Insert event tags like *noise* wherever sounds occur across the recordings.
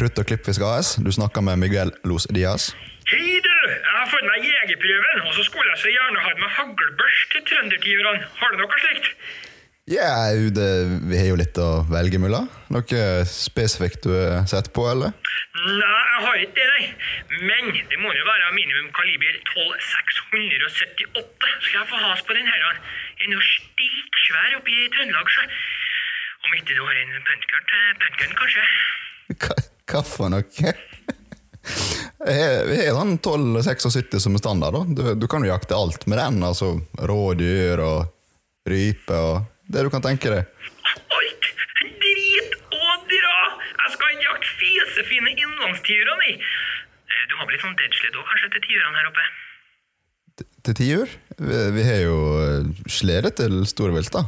Krutt og Klippfisk AS. Du snakker med Miguel Los Diaz. Hei, du! Jeg har fått meg jegerprøven, og så skulle jeg så gjerne hatt med haglbørs til trøndertyverne. Har du noe slikt? Ja, yeah, vi har jo litt å velge mellom. Noe spesifikt du har sett på, eller? Nei, jeg har ikke det, nei. Men det må jo være minimum kaliber 12678. Skal jeg få has på den her? Den er jo stilksvær oppe i Trøndelag, sjø. Om ikke du har en puntgun puntgun, kanskje? Hva, hva for noe? Vi har- sånn 1276 som er standard. da. Du, du kan jo jakte alt med den. altså Rådyr og rype og det du kan tenke deg. Alt! Drit og dra! Jeg skal ikke jakte fisefine innlandstiurer, nei. Eh, Du har blitt sånn deadsled òg, kanskje, til tiurene her oppe? T- Til tiur. Vi, vi har jo eh, slede til storvilt, da.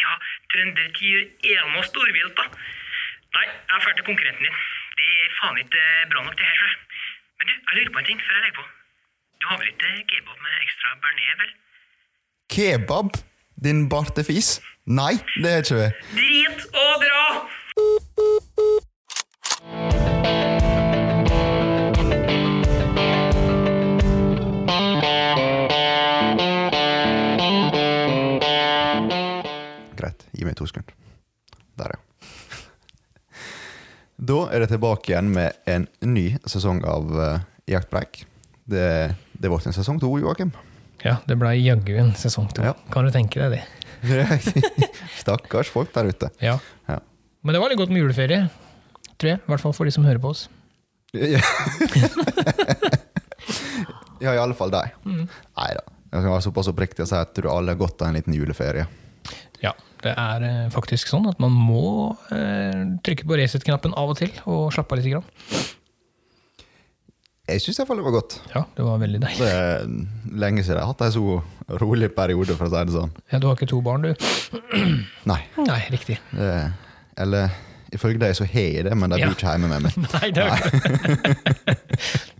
Ja, trøndertiur er noe storvilt, da. Nei, jeg har ferdig til konkurrenten din. Det er faen ikke bra nok, det her, sjø. Men du, jeg lurer på en ting før jeg legger på. Du har vel ikke kebab med ekstra bearnés, vel? Kebab? Din bartefis? Nei, det har ikke vi. Drit og dra! Da er det tilbake igjen med en ny sesong av uh, Jaktpreik. Det, det ble en sesong to, Joakim. Ja, det ble jaggu en sesong to. Ja. Kan du tenke deg det? *laughs* Stakkars folk der ute. Ja. Ja. Men det var litt godt med juleferie, tror jeg. I hvert fall for de som hører på oss. Ja, *laughs* ja i alle fall deg. Nei da. Jeg skal være såpass oppriktig og si at du alle har godt av en liten juleferie. Ja, det er eh, faktisk sånn at man må eh, trykke på reset-knappen av og til og slappe av litt. Grann. Jeg syns iallfall det var godt. Ja, det var veldig deilig. Det er lenge siden jeg har hatt en så rolig periode, for å si det sånn. Ja, du har ikke to barn, du? Nei. Nei, riktig. Det, eller ifølge deg så har jeg det, men de Ja. bor ikke hjemme med meg. *laughs* Nei, det er ikke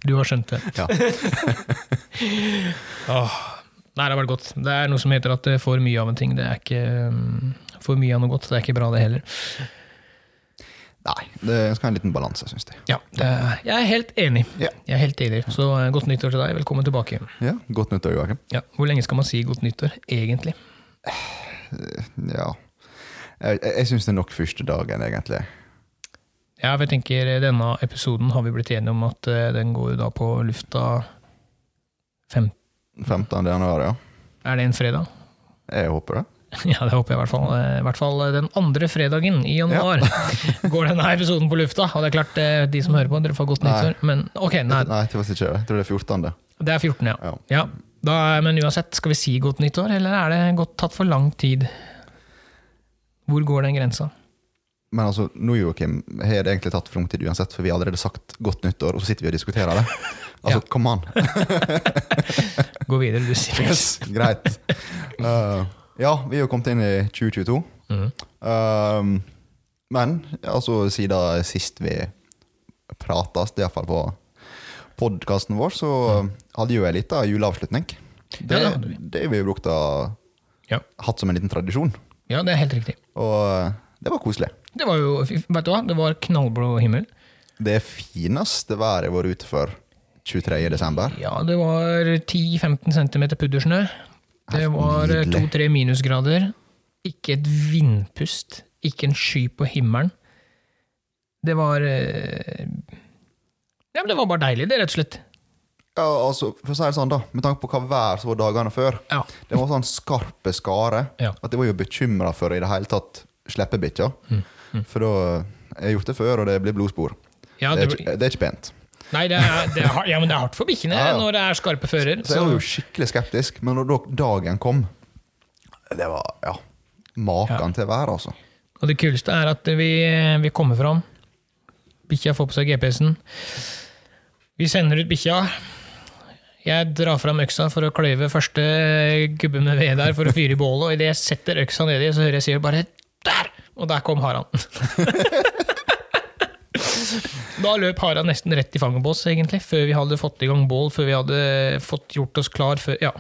*laughs* Du har skjønt det. Ja. *laughs* Åh. Nei, det har vært godt. Det er noe som heter at det er for mye av en ting. Det er ikke um, for mye av noe godt. Det er ikke bra, det heller. Nei, det skal ha en liten balanse, syns jeg. Ja, er, jeg er helt enig. Ja. Jeg er helt enig. Så eh, godt nyttår til deg. Velkommen tilbake. Ja, Godt nyttår, Joakim. Ja, Hvor lenge skal man si godt nyttår, egentlig? Ja. Jeg, jeg syns det er nok første dagen, egentlig. Ja, jeg tenker eh, Denne episoden har vi blitt enige om at eh, den går da på lufta fem, 15. januar, ja. Er det en fredag? Jeg håper det. *laughs* Ja, det håper jeg i hvert fall. Eh, I hvert fall den andre fredagen i januar *laughs* går denne episoden på lufta. Og det er klart, eh, de som hører på, dere får godt nyttår. Men ok, nei, Nei, det var ikke det. Jeg tror det er 14. det er 14, ja. Ja. ja. Da, men uansett, skal vi si godt nyttår, eller er det gått tatt for lang tid? Hvor går den grensa? Men altså, nå Joakim, har det egentlig tatt for lang tid uansett, for vi har allerede sagt godt nyttår, og så sitter vi og diskuterer det. *laughs* Altså, Ja. come on. *laughs* Gå videre, du sier. Yes, greit. Uh, ja, vi er jo kommet inn i 2022. Mm. Uh, men altså, siden sist vi prates, iallfall på podkasten vår, så hadde jo en liten juleavslutning. Det, det vi. det har vi brukt å Ja. hatt som en liten tradisjon. ja, det er helt riktig. Og det var koselig. Det var jo, vet du hva, det var knallblå himmel. Det fineste været jeg har vært ute for 23. desember. Ja, det var 10-15 cm puddersnø. Det var. 2-3 minusgrader. Ikke et vindpust. Ikke en sky på himmelen. Det var eh, Ja, men det var bare deilig, det, rett og slett. Ja, altså, for å si det sånn da, Med tanke på hva vær som var dagene før, Ja. det var sånn skarpe skare Ja. at jeg var jo bekymra for i det hele tatt slippe bikkja. Mm, For da Jeg har gjort det før, og det blir blodspor. Ja, Det er det, ikke, det er ikke pent. Nei, det er, det er, har- ja, men det er hardt for bikkjene Ja, ja. når det er skarpe fører. Så jeg var jo skikkelig skeptisk, men når dagen kom Det var ja, maken til vær, altså. Og det kuleste er at vi, vi kommer fram. Bikkja får på seg GPS-en. Vi sender ut bikkja. Jeg drar fram øksa for å kløyve første gubbe med ved der for å fyre i bålet, og idet jeg setter øksa nedi, så hører jeg sier bare 'der!' Og der kom haren. *laughs* *laughs* da løp hara nesten rett i fanget på oss, egentlig, før vi hadde fått i gang bål, før vi hadde fått gjort oss klar før Ja.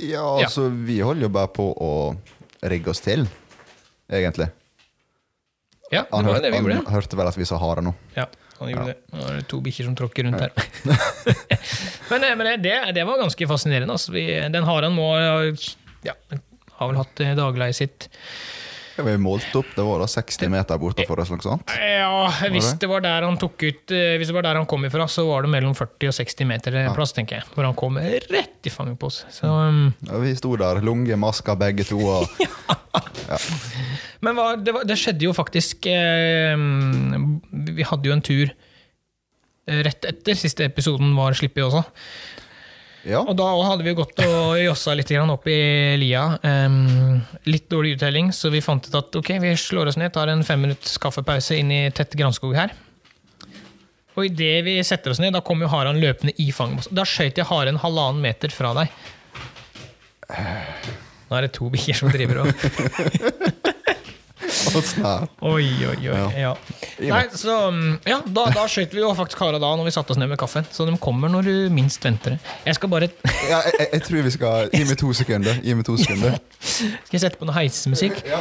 Ja, altså, vi holder jo bare på å rigge oss til, egentlig. Ja, det var det vi han hørte vel at vi sa hare nå. Ja, han gjorde det. Nå er det to bikkjer som tråkker rundt her. *laughs* men eh, men det, det, det var ganske fascinerende. Altså. Vi, den haren må ja, har vel hatt eh, dagleiet sitt Ja, Vi målte opp, det var da 60 meter bortafor oss, noe sånt. Ja, hvis det? var der han tok ut eh, Hvis det var der han kom ifra, så var det mellom 40 og 60 meter eh, plass, tenker jeg. Hvor han kom rett i fanget på oss. Så, um, Ja, vi sto der, lunge, masker begge to. Og, *laughs* men hva, det, var, det skjedde jo faktisk eh, Vi hadde jo en tur eh, rett etter siste episoden var sluppet også. Ja, Og da hadde vi gått og jossa litt opp i lia. Um, litt dårlig uttelling, så vi fant ut at ok, vi slår oss ned, tar en fem minutts kaffepause inn i tett granskog her. Og idet vi setter oss ned, da kommer jo haren løpende i fanget. Da skøyt jeg haren halvannen meter fra deg. Nå er det to bikkjer som driver og. *laughs* Oi, oi, oi. Ja. Nei, så mm, Ja, da, da skøyt vi jo faktisk kara da når vi satte oss ned med kaffen. Så de kommer når du minst venter det. Jeg skal bare *laughs* Ja, jeg, jeg, jeg tror vi skal Gi meg to sekunder. Gi meg to sekunder. Skal jeg sette på noe heismusikk? Ja,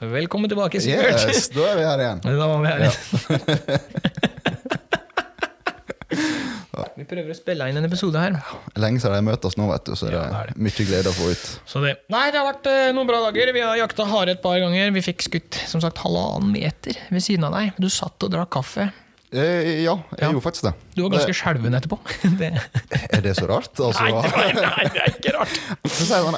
Velkommen tilbake, Sivert. Yes, da er vi her igjen. Da var vi her. Vi prøver å spille inn en episode her. Lenge siden de møtes nå, vet du, så det er mye glede å få ut. Så det. Nei, det har vært eh, noen bra dager. Vi har jakta hare et par ganger. Vi fikk skutt som sagt halvannen meter ved siden av deg. Du satt og drakk kaffe. Eh, ja, jeg Ja. gjorde faktisk det. Du var ganske skjelven etterpå. *laughs* Det. Er det så rart? *laughs* Altså, Nei, det var- nei, det er ikke rart.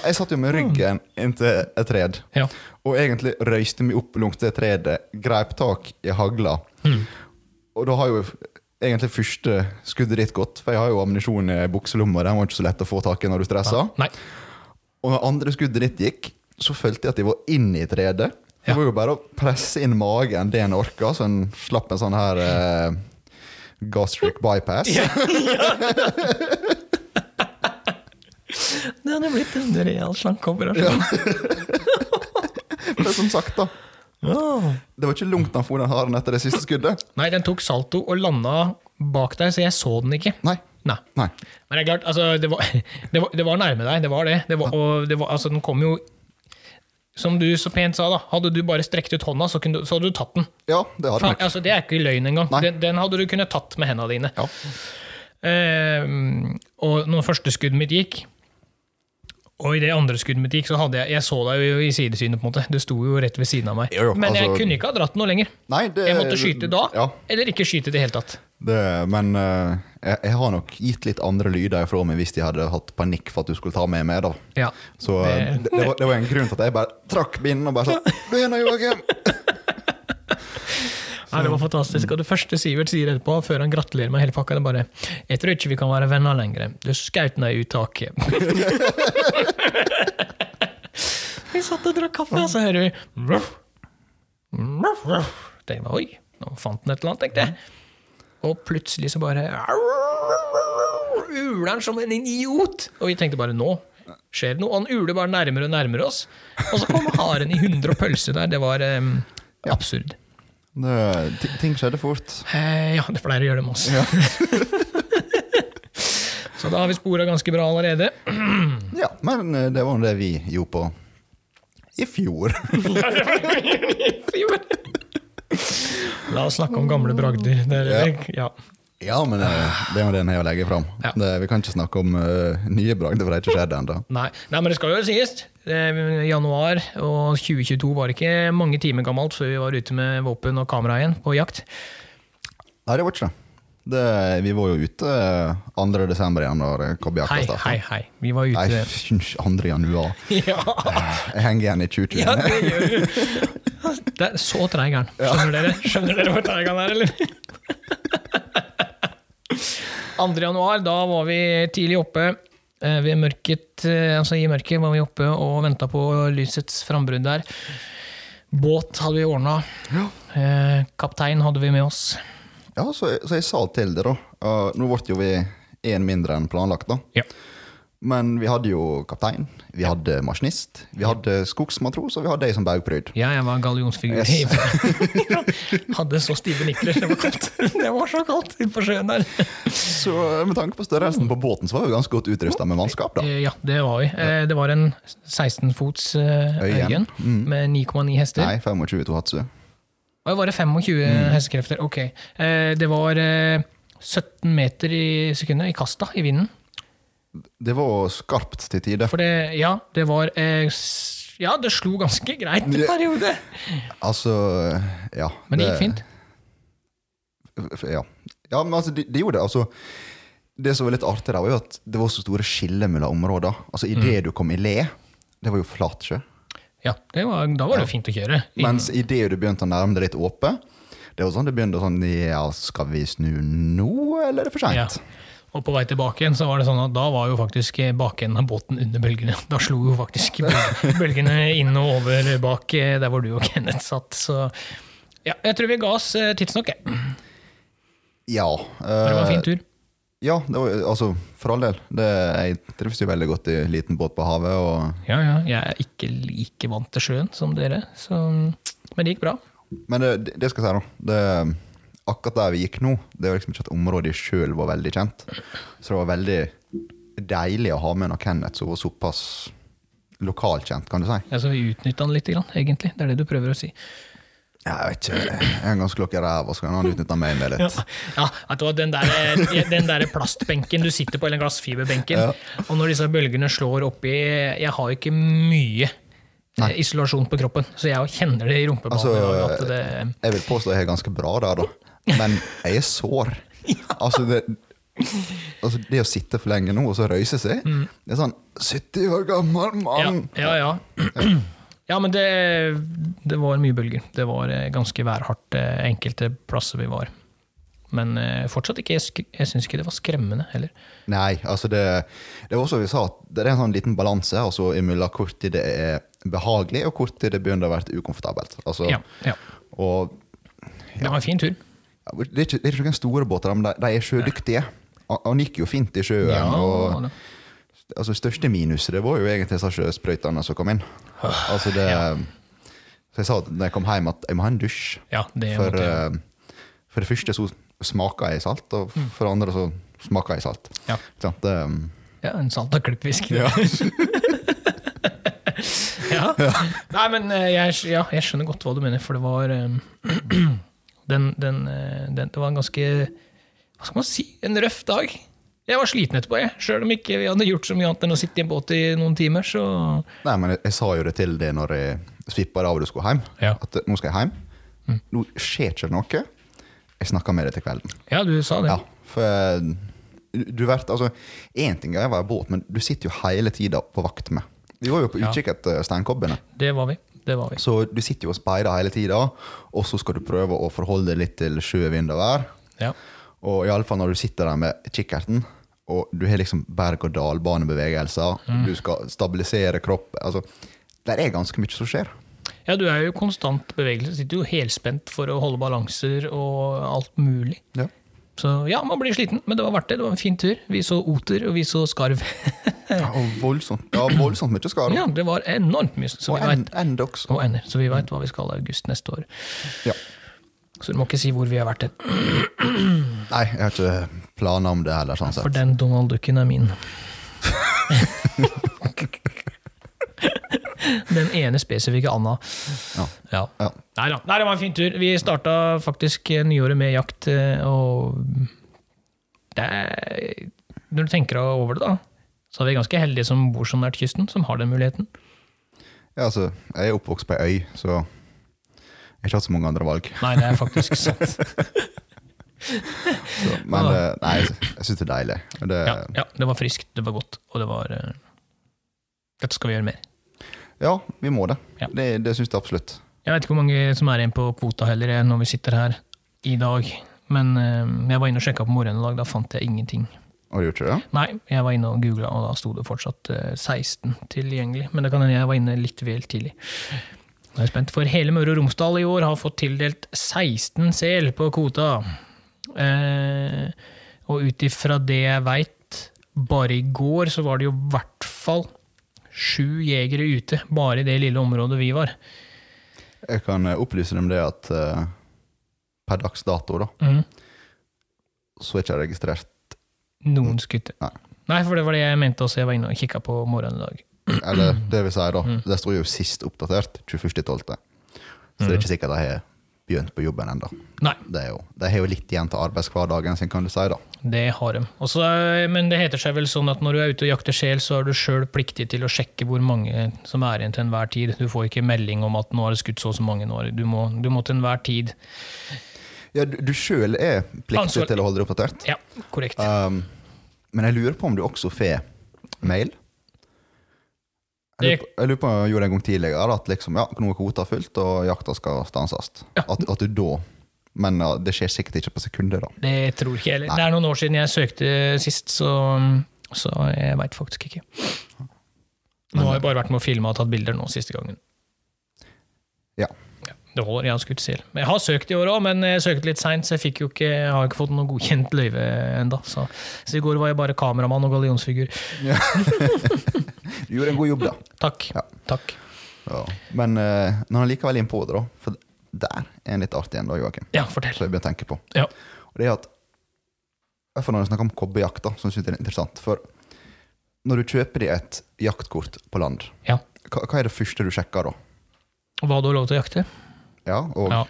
*laughs* Jeg satt jo med ryggen inntil et tred, Ja. og egentlig røyste meg opp langs det treet, greip tak i hagla. Mm. Og da har jo egentlig første skuddet ditt gått, for jeg har jo ammunisjon i bukselomma, den var ikke så lett å få tak i når du stressa. Nei. Og når andre skuddet ditt gikk, så følte jeg at jeg var inne i tredet. Ja. Det var jo bare å presse inn magen det en orka, så en slapp en sånn her eh, gastric bypass. *laughs* Det hadde blitt en real slankeoperasjon. *laughs* Men som sagt, da. Det var ikke langt han for den haren etter det siste skuddet. *laughs* Nei, den tok salto og landa bak deg, så jeg så den ikke. Nei. Nei. Nei. Men det er klart, altså, det var, *laughs* det var, det var nærme deg, det var det. det var, og det var, altså, den kom jo Som du så pent sa, da. Hadde du bare strekt ut hånda, så, du- så hadde du tatt den. Ja, det hadde nok. altså, det er ikke løgn engang. Den, den hadde du kunnet tatt med hendene dine. Ja. Ehm, og når første skuddet mitt gikk, og i det andre skuddet mitt gikk, så hadde jeg Jeg så deg jo i sidesynet, på en måte. Du sto jo rett ved siden av meg. Jo, jo, Men jeg altså- kunne ikke ha dratt noe lenger. Nei, det, Jeg måtte skyte da, Ja, eller ikke skyte i det hele tatt. det, men uh, jeg, jeg har nok gitt litt andre lyder ifra meg hvis de hadde hatt panikk for at du skulle ta meg med. da Ja. Så eh, Det- det, var, det var en grunn til at jeg bare trakk binden og bare sa *laughs* Du er Joakim! Nei, det var fantastisk. Og det første Sivert sier etterpå, før han gratulerer med hele pakka, det er bare 'Jeg tror ikke vi kan være venner lenger. Du skjøt meg ut taket'. *laughs* vi satt og drakk kaffe, og så hører vi ruff, ruff, ruff. Tenkte jeg, Oi, nå fant han et eller annet, tenkte jeg. Og plutselig så bare Uler han som en idiot! Og vi tenkte bare nå skjer det noe. Og han uler bare nærmere og nærmere oss. Og så kom haren i hundre og pølse der. Det var um, absurd. Det, ting skjedde fort. Eh, ja, det pleier å gjøre det med oss. *laughs* Så da har vi spora ganske bra allerede. *clears throat* Ja, men eh, det var nå det vi gjorde på i fjor. *laughs* La oss snakke om gamle bragder. Det er, ja. Ja, men eh, det er jo det en har å legge fram. Ja. Det, vi kan ikke snakke om uh, nye bragder, for det har ikke skjedd ennå. Nei. Nei, men det skal jo sies. Eh, Januar og 2022 var ikke mange timer gammelt før vi var ute med våpen og kamera igjen på jakt. Nei, det var ikke det. det. Vi var jo ute eh, 2. desember igjen når Hei, Kobbejakta starta. hei, hei. Vi var ute Nei, *laughs* 2. januar. *laughs* Ja, Jeg henger igjen i 2021. ja det gjør du. Det er så treig er den. Skjønner dere Skjønner dere hvor treig han er, eller? *laughs* 2. januar, da var vi tidlig oppe. Eh, Ved mørket, eh, altså I mørket var vi oppe og venta på lysets frambrudd der. Båt hadde vi ordna. Kaptein hadde vi med oss. Ja, så, så jeg sa til dere da. Nå ble jo vi én mindre enn planlagt, da. Ja. Men vi hadde jo kaptein, vi hadde maskinist, vi hadde skogsmatros, og vi hadde ei som baugpryd. Ja, jeg var gallionsfigur. Yes. *laughs* Hadde så stive nikler. Det var kaldt. Det var så kaldt på sjøen der. Så med tanke på størrelsen på båten, så var vi ganske godt utrusta med mannskap. da. Eh, Ja, det var vi. Eh, Det var en 16 fots eh, Øyen. øyen med 9,9 hester. Nei, 25 Tohatsu. Var det 25 Mm. hestekrefter? Ok. Det var eh, 17 meter i sekundet i kasta i vinden. Det var skarpt til tider. For det, ja, det var eh, Ja, det slo ganske greit en periode. Altså, ja. Men det gikk fint. Ja, ja men altså, det, de gjorde det. Altså, det som var litt artig, da, var jo at det var så store skiller mellom områder. Altså, Mm. Idet du kom i le, det var jo flatsjø. Ja, det var, Da var det fint å kjøre. I- Mens idet du begynte å nærme deg litt åpe, det var sånn det begynte sånn Ja, skal vi snu nå, eller er det for Ja. Og på vei tilbake igjen, så var det sånn at da var jo faktisk bakenden av båten under bølgene. Da slo jo faktisk *laughs* bølgene inn og over bak eh, der hvor du og Kenneth satt. Så ja, jeg tror vi ga oss eh, tidsnok, jeg. Ja. Det var en fin eh, tur. Ja, det var, altså, for all del. Det, jeg trives jo veldig godt i liten båt på havet. Og, Ja, ja, jeg er ikke like vant til sjøen som dere, så, men det gikk bra. men det, det- det skal jeg si, da. Det, akkurat der vi gikk nå, det var liksom ikke at området sjøl var veldig kjent. Så det var veldig deilig å ha med noe Kenneth som var såpass lokalkjent, kan du si. Ja, så vi utnytta han litt, egentlig. Det er det du prøver å si. Jeg vet ikke, jeg gang ganske dere ræva, så kan han utnytte meg med litt. Ja, hva, den der, den der plastbenken du sitter på, eller glassfiberbenken, Ja. og når disse bølgene slår oppi Jeg har ikke mye Nei. isolasjon på kroppen, så jeg kjenner det i rumpeballen. Altså, Jeg vil påstå jeg er ganske bra der, da. Men jeg er sår. Altså, det, altså, det å sitte for lenge nå og så røyse seg Det er sånn 70 år gammel mann! ja, ja, ja. Ja, men det, det var mye bølger. Det var eh, ganske værhardt eh, enkelte plasser vi var. Men eh, fortsatt ikke Jeg, jeg syns ikke det var skremmende heller. Nei, altså det, det var også vi sa, det er en sånn liten balanse altså, imellom hvor tid det er behagelig, og hvor tid det begynner å være ukomfortabelt. Altså, Ja, ja. Og Det var en fin tur. Ja, det er ikke, det er ikke noen store båter, men de, de er sjødyktige. Han- gikk jo fint i sjøen. Ja, og det- altså, største minuset det var jo egentlig disse sjøsprøytene som kom inn. Altså det, Så jeg sa da jeg kom hjem at jeg må ha en dusj. ja, det For, måtte eh, for det første så smaker jeg salt, og for det andre så smaker jeg salt. Ja. Det, um, Ja, en salta klippfisk. *laughs* *laughs* Ja. ja. Nei, men eh, jeg, ja, jeg skjønner godt hva du mener, for det var eh, *clears throat* den, den, eh, den, Det var en ganske Hva skal man si? En røff dag. Jeg var sliten etterpå, jeg. Sjøl om ikke vi hadde gjort så mye annet enn å sitte i en båt i noen timer. Så nei, men jeg, jeg sa jo det til deg når jeg svippa av og du skulle hjem. Ja. At eh, nå skal jeg hjem. Nå skjer ikke noe. Jeg snakker med deg til kvelden. ja, du sa det. Ja, for eh, du vet, altså, Én ting er å være i båt, men du sitter jo hele tida på vakt med. Vi var jo på utkikk etter steinkobbene. Det var vi. Det var vi. Så du sitter jo og speider hele tida, og så skal du prøve å forholde deg litt til sjø, vind og vær. Ja. Og iallfall når du sitter der med kikkerten, og du har liksom berg-og-dal-banebevegelser, Mm. du skal stabilisere kropp altså, Det er ganske mye som skjer. ja, du er jo konstant bevegelse. Sitter jo helspent for å holde balanser og alt mulig. Ja. Så ja, man blir sliten, men det var verdt det. Det var en fin tur. Vi så oter, og vi så skarv. *laughs* og voldsomt, ja, voldsomt mye skarv. ja, det var enormt mye. Så og vi vet, også. og ender. Så vi veit hva vi skal i august neste år. Ja. Så du må ikke si hvor vi har vært hen. *clears throat* Nei, jeg har ikke planer om det heller, sånn sett. For den Donald Ducken er min. *laughs* *laughs* den ene spesifikke Anna. Ja. Ja. Ja. Nei da. Nei, det var en fin tur. Vi starta faktisk nyåret med jakt, eh, og det er, Når du tenker over det, da, så er vi ganske heldige som bor så nært kysten, som har den muligheten. Ja, altså, jeg er oppvokst på ei øy, så jeg har ikke hatt så mange andre valg. Nei, det er faktisk *laughs* sant. Så, men eh, nei, jeg, syns det er deilig. Det, Ja, ja, det var friskt, det var godt, og det var eh, Dette skal vi gjøre mer. Ja, vi må det. Ja. Det, det syns jeg absolutt. Jeg vet ikke hvor mange som er igjen på kvota heller, når vi sitter her i dag. Men eh, jeg var inne og sjekka på morgenen i dag, da fant jeg ingenting. Har du gjort det? Nei, jeg var inne og googla, og da sto det fortsatt eh, 16 tilgjengelig. Men det kan hende jeg var inne litt vel tidlig. Nå er jeg spent, for hele Møre og Romsdal i år har fått tildelt 16 sel på kvota. Eh, og ut ifra det jeg veit bare i går så var det jo i hvert fall sju jegere ute, bare i det lille området vi var. Jeg kan eh, opplyse deg om det at uh, per dags dato, da, mm. så er ikke jeg registrert Noen skutter. Nei. Nei, for det var det jeg mente også. Jeg var inne og kikka på morgenen i dag. Eller det vil si, da. Mm. Det står jo sist oppdatert 21.12. Så det er ikke sikkert de har begynt på jobben ennå. De har jo litt igjen til arbeidshverdagen sin, kan du si. da. det har de. Også, men det heter seg vel sånn at når du er ute og jakter sjel, så er du sjøl pliktig til å sjekke hvor mange som er igjen til enhver tid. Du får ikke melding om at nå har det skutt så og så mange. Nå. Du, må, du må til enhver tid Ja, Du, du sjøl er pliktig Ansvar- til å holde deg oppdatert. Ja, korrekt. Um, men jeg lurer på om du også får mail? Jeg lurer, på, om jeg gjorde det en gang tidligere, at liksom, ja, nå er kvota fylt, og jakta skal stanses. Ja. At, at du da Men ja, det skjer sikkert ikke på sekunder, da. Det tror ikke jeg heller. Nei. Det er noen år siden jeg søkte sist, så, så jeg veit faktisk ikke. Nå har jeg bare vært med å filme og tatt bilder nå siste gangen. Ja. Ja, det holder, jeg har skutt sild. Jeg har søkt i år òg, men jeg søkte litt seint, så jeg, jo ikke, jeg har ikke fått noe godkjent løyve ennå. Så, så i går var jeg bare kameramann og gallionsfigur. *laughs* Du gjorde en god jobb, da. Takk. Ja. Takk. Ja. Men uh, når han likevel er innpå det, da For der er en litt artig en, da, Joakim. Ja, Som Så jeg begynner å tenke på. Ja. Og det er at hvert fall når vi snakker om kobberjakt, da, som jeg synes det er interessant. For når du kjøper deg et jaktkort på land, Ja. hva, hva er det første du sjekker da? Hva du har lov til å jakte? Ja, og Ja.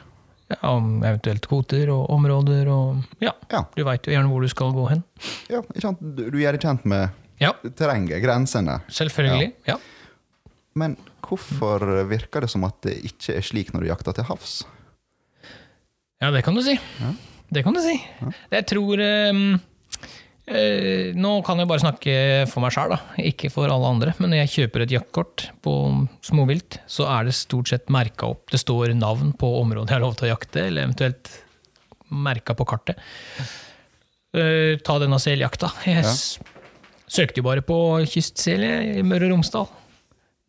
ja. Om eventuelt kvoter og områder og Ja, Ja. du veit jo gjerne hvor du skal gå hen. ja, ikke sant? Du, du gjør deg kjent med Ja, trenger grensene. selvfølgelig. Ja. Men hvorfor virker det som at det ikke er slik når du jakter til havs? Ja, det kan du si. Ja. Det kan du si. Jeg tror um, uh, Nå kan jeg bare snakke for meg sjæl, ikke for alle andre. Men når jeg kjøper et jaktkort på småvilt, så er det stort sett merka opp. Det står navn på området jeg har lov til å jakte, eller eventuelt merka på kartet. Uh, ta denne seljakta. Jeg Ja. Søkte jo bare på kystsel i Møre og Romsdal.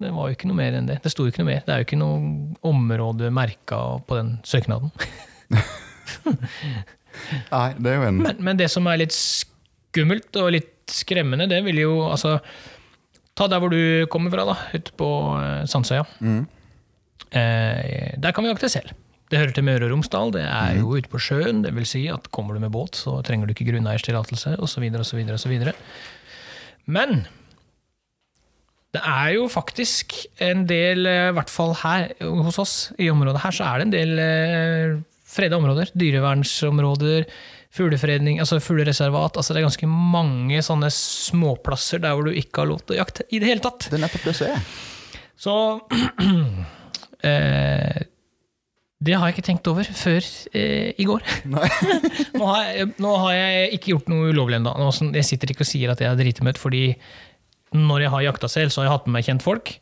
Det var jo ikke noe mer enn det. Det sto jo ikke noe mer. Det er jo ikke noe område merka på den søknaden. *laughs* Nei, det er jo en Men, men det som er litt skummelt og litt skremmende, det vil jo altså Ta der hvor du kommer fra, da, ute på eh, Sandsøya. Mm. Eh, der kan vi jakte selv. Det hører til Møre og Romsdal, det er Mm. jo ute på sjøen. Det vil si at kommer du med båt, så trenger du ikke grunneierstillatelse osv., osv. Men det er jo faktisk en del, eh, i hvert fall her hos oss, i området her, så er det en del eh, freda områder. Dyrevernsområder, fuglefredning, altså fuglereservat. Altså det er ganske mange sånne småplasser der hvor du ikke har lov til å jakte i det hele tatt. Det er nettopp det som er. Så *clears throat* eh, Det har jeg ikke tenkt over før eh, i går. *laughs* Nei. *laughs* Nå har, jeg, nå har jeg ikke gjort noe ulovlig ennå. Jeg sitter ikke og sier at jeg er dritemøtt, fordi når jeg har jakta selv, så har jeg hatt med meg kjentfolk.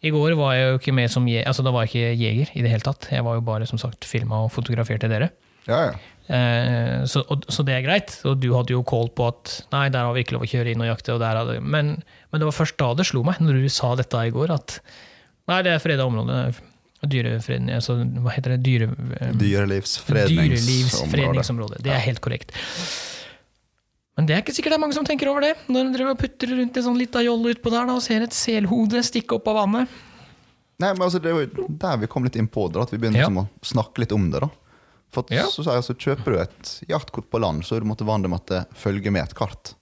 I går var jeg jo ikke med som je altså da var jeg ikke jeger i det hele tatt. Jeg var jo bare som sagt filma og fotograferte dere. Ja, ja. Eh, så, og, så det er greit. Og du hadde jo kål på at nei, der har vi ikke lov å kjøre inn og jakte. Og der hadde, men, men det var først da det slo meg, når du sa dette i går, at nei, det er freda område. Dyrefredning, altså, hva heter det? Dyre, eh, dyrelivsfredningsområdet. Dyrelivsfredningsområde. Det er helt korrekt. Men det er ikke sikkert det er mange som tenker over det, når de putter rundt en sånn lita jolle utpå der da, og ser et selhode stikke opp av vannet. Nei, men altså, Det er jo der vi kom litt inn på det, at vi begynner Ja. liksom å snakke litt om det. da. For at, Ja. så, sier så Kjøper du et jaktkort på land, så er du måtte vant med at det følger med et kart.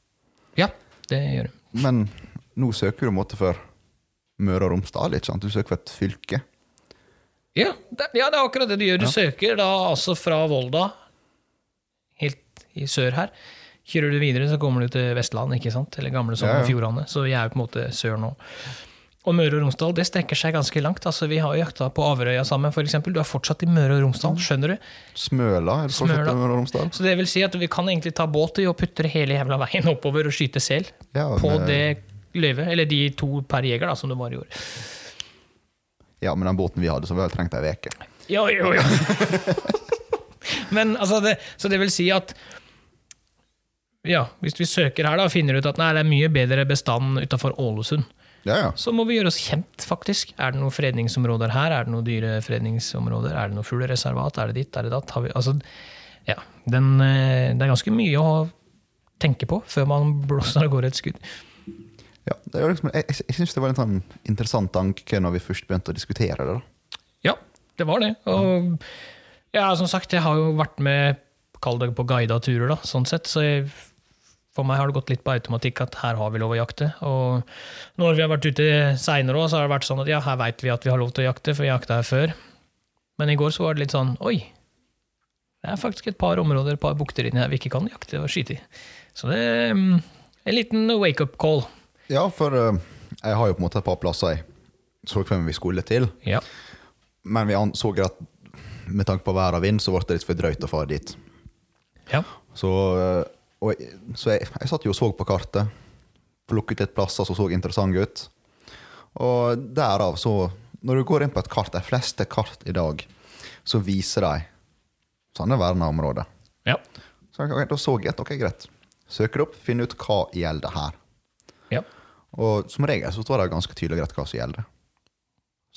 Ja, det gjør du. Men nå søker du måte for Møre og Romsdal. ikke sant? Du søker for et fylke. Ja, det, ja, det er akkurat det du gjør. Du søker da altså fra Volda, helt i sør her. Kjører du videre, så kommer du til Vestland, ikke sant? eller gamle Sogn og. Fjordane. Så vi er jo på en måte sør nå. Og Møre og Romsdal det strekker seg ganske langt. altså Vi har jo jakta på Averøya sammen, f.eks. Du er fortsatt i Møre og Romsdal, skjønner du? Smøla er fortsatt Smøla. i Møre og Romsdal. Så det vil si at vi kan egentlig ta båt i og putte hele jævla veien oppover og skyte sel Ja, på det løyvet. Eller de to per jeger, da, som du bare år. Ja, men den båten vi hadde, så vi hadde trengt ei uke. Jo, jo, jo. Men altså, det, så det vil si at ja, hvis vi søker her, da, finner ut at nei, det er mye bedre bestand utafor Ålesund, Ja, ja. så må vi gjøre oss kjent, faktisk. Er det noen fredningsområder her? Er det noen dyrefredningsområder? Er det noe fuglereservat? Er det ditt? Er det datt? Har vi, altså, ja, den, eh, det er ganske mye å tenke på før man blåser av gårde et skudd. Ja, liksom, jeg jeg, syns det var en sånn interessant tanke når vi først begynte å diskutere det. da. Ja, det var det. Og ja, som sagt, jeg har jo vært med kall det på guida turer, da, sånn sett. Så jeg, for meg har det gått litt på automatikk at her har vi lov å jakte. Og når vi har vært ute seinere så har det vært sånn at ja, her veit vi at vi har lov til å jakte, for vi jakta her før. Men i går så var det litt sånn oi, det er faktisk et par områder, et par bukter inni her vi ikke kan jakte og skyte i. Så det er mm, en liten wake-up call. Ja, for eh, jeg har jo på en måte et par plasser jeg så hvem vi skulle til. Ja. Men vi anså at med tanke på vær og vind, så ble det litt for drøyt å fare dit. ja. Så, eh, og så jeg, jeg satt jo og så på kartet, plukket litt plasser som så interessante ut. Og derav så Når du går inn på et kart, de fleste kart i dag, så viser de sånne verna områder. Ja. Så da så jeg at ok, greit. Søker opp, finner ut hva gjelder her. Og som regel så står det ganske tydelig og greit hva som gjelder.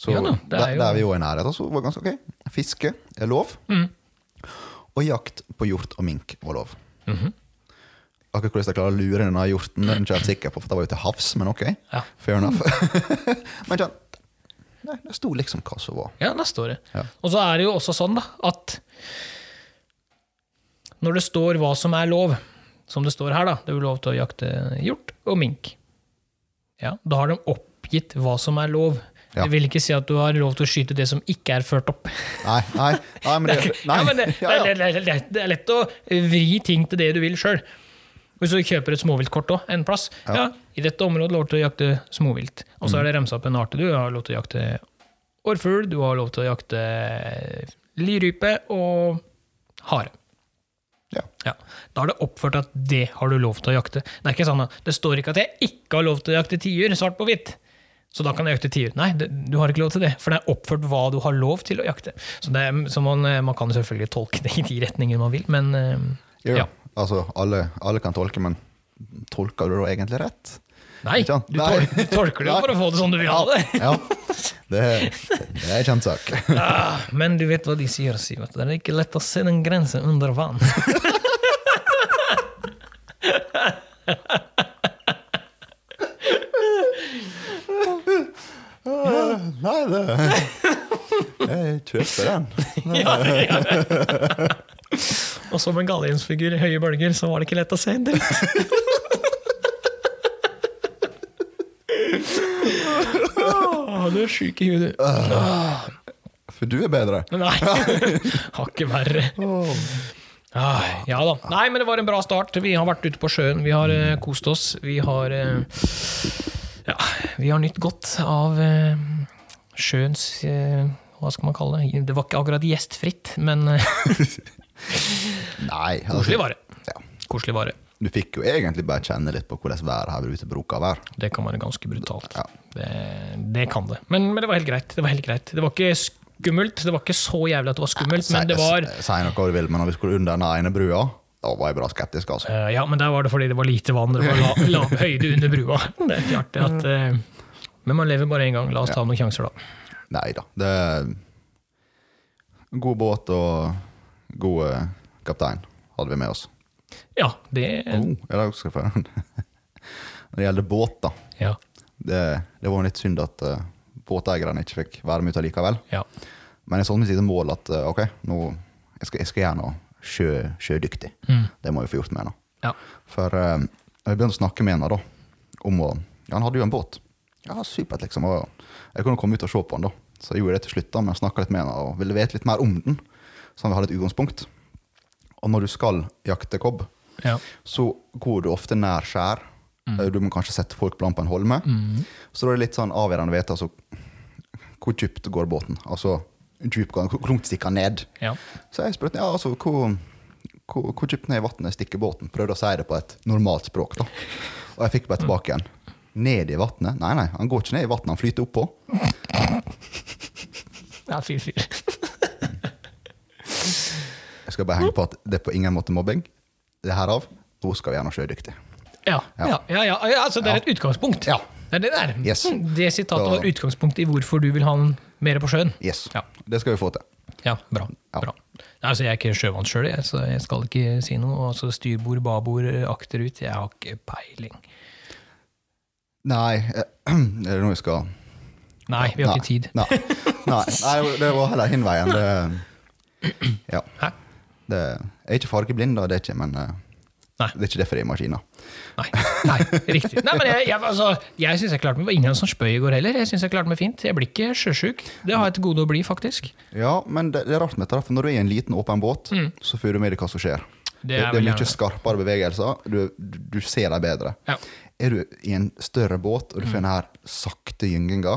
Så Ja no, det er der, der vi jo i nærheten, så var det ganske ok. Fiske er lov. Mm. Og jakt på hjort og mink var lov. Mhm. Akkurat hvordan jeg klarer å lure denne hjorten, er ikke helt sikker på, for det var jo til havs, men ok. Ja. Fair enough. *laughs* men sånn, nei, det sto liksom hva som var. Ja, der står det. Ja. Og så er det jo også sånn da, at når det står hva som er lov, som det står her, da, det er jo lov til å jakte hjort og mink, ja, da har de oppgitt hva som er lov. Ja. Det vil ikke si at du har lov til å skyte det som ikke er ført opp. Nei, nei, nei, men *laughs* det, nei. Ja, men det. Det, er, er, det er lett å vri ting til det du vil sjøl. Hvis du kjøper et småviltkort òg, en plass, ja. Ja. i dette området lov til å jakte småvilt. Og så er det remsa opp en art. Du har lov til å jakte orrfugl, du har lov til å jakte lirype og hare. Ja. Ja. Da er det oppført at det har du lov til å jakte. Det er ikke sånn at det står ikke at jeg ikke har lov til å jakte tiur, svart på hvitt. Så da kan jeg jakte tiur. Nei, det, du har ikke lov til det. For det er oppført hva du har lov til å jakte. Så, det, så man, man kan selvfølgelig tolke det i de retninger man vil, men eh, Jo, ja. altså, alle, alle kan tolke, men tolker du da egentlig rett? Nei, du, Nei. tol *laughs* du tolker det jo for å få det sånn du vil ha det. Ja, det, det er en kjent sak. Ah, men du vet hva de sier, Sivert. Det er ikke lett å se den grensen under vann. Nei, det Jeg kjøper den. ja, ja. Og som en galliensfigur i høye bølger, så var det ikke lett å se en dritt. Åh, du er sjuk i huet, du. For du er bedre. *laughs* Nei, har ikke Oh. Ah, ja da. Nei, men det var en bra start. Vi har vært ute på sjøen, vi har uh, kost oss. Vi har uh, Ja, vi har nytt godt av uh, sjøens Hva skal man kalle det? Det var ikke akkurat gjestfritt, men *laughs* Nei. altså, koselig var det. Ja. Koselig var det. Du fikk jo egentlig bare kjenne litt på hvordan været her ute bruker å være. Det kan være ganske brutalt. Ja. Det, det kan det. Men, men det var helt greit. Det var helt greit. Det var ikke skummelt. Det var ikke så jævlig at det var skummelt, men det var Si noe du vil, men når vi skulle under den ene brua, da var jeg bra skeptisk, altså. Uh, Ja, men der var det fordi det var lite vann. Det var lav, lav *laughs* høyde under brua. Det er klart at uh, Men man lever bare én gang. La oss ta noen sjanser, da. Nei da. Det er God båt og god uh, kaptein hadde vi med oss. Ja, det Oh, ja, *laughs* Når det gjelder båt, da. Ja. Det, det var litt synd at uh, båteierne ikke fikk være med ut allikevel. ja. Men jeg satte meg et mål at uh, ok, nå, jeg, skal, jeg skal gjøre noe sjø, sjødyktig. Mm. Det må jeg få gjort med henne. ja. For uh, jeg begynte å snakke med henne da, om å Ja, han hadde jo en båt. Ja, supert, liksom. Og jeg kunne komme ut og se på den, da. Så jeg gjorde det til slutt, da, men snakka litt med henne og ville vite litt mer om den. Så vi hadde et utgangspunkt. Og når du skal jakte kobb, ja. så går du ofte nær skjær. Eh, Du må kanskje sette folk blant på en holme. Så da er det litt sånn avgjørende å vite altså, hvor dypt går båten. Altså dyp, hvor hvor langt stikker den ned. ja. Så jeg spurte ja, altså, hvor, hvor, hvor dypt ned i vannet stikker båten. Prøvde å si det på et normalt språk. da. Og jeg fikk bare tilbake igjen. Ned i vannet? Nei, nei, han går ikke ned i vannet, han flyter oppå. ja fyr, fyr. Jeg skal bare henge på at det er på ingen måte mobbing. Det er herav. nå skal vi gjøre noe sjødyktig. Ja, ja, ja, ja, ja, altså det er et utgangspunkt. Ja. Det det. Yes. Det sitatet var utgangspunktet i hvorfor du vil ha den mer på sjøen. Yes, Ja. det skal vi få til. Ja, bra. Bra. Altså, jeg er ikke sjømann sjøl, så jeg skal ikke si noe. Altså, styrbord, babord, akterut. Jeg har ikke peiling. Nei, eh, *clears throat* er det noe vi skal Nei, vi har ikke tid. Nei, nei, nei det var heller hin veien. Det, *clears throat* ja. Det, jeg er ikke fargeblind, da, det er ikke, men eh, Nei. det er ikke derfor det er maskiner. Nei, nei riktig. Nei, men jeg, jeg, altså, jeg syns jeg klarte meg Ingen som spøy i går heller. Jeg synes jeg klarte meg fint. Jeg blir ikke sjøsjuk. Det har jeg til gode å bli, faktisk. Ja, men det, det er rart med det, for når du er i en liten, åpen båt, så får du med deg hva som skjer. Mm. Det Det, er det er mye skarpere bevegelser. Du, du, ser dem bedre. Ja. Er du i en større båt, og du Mm. får den her sakte gynginga,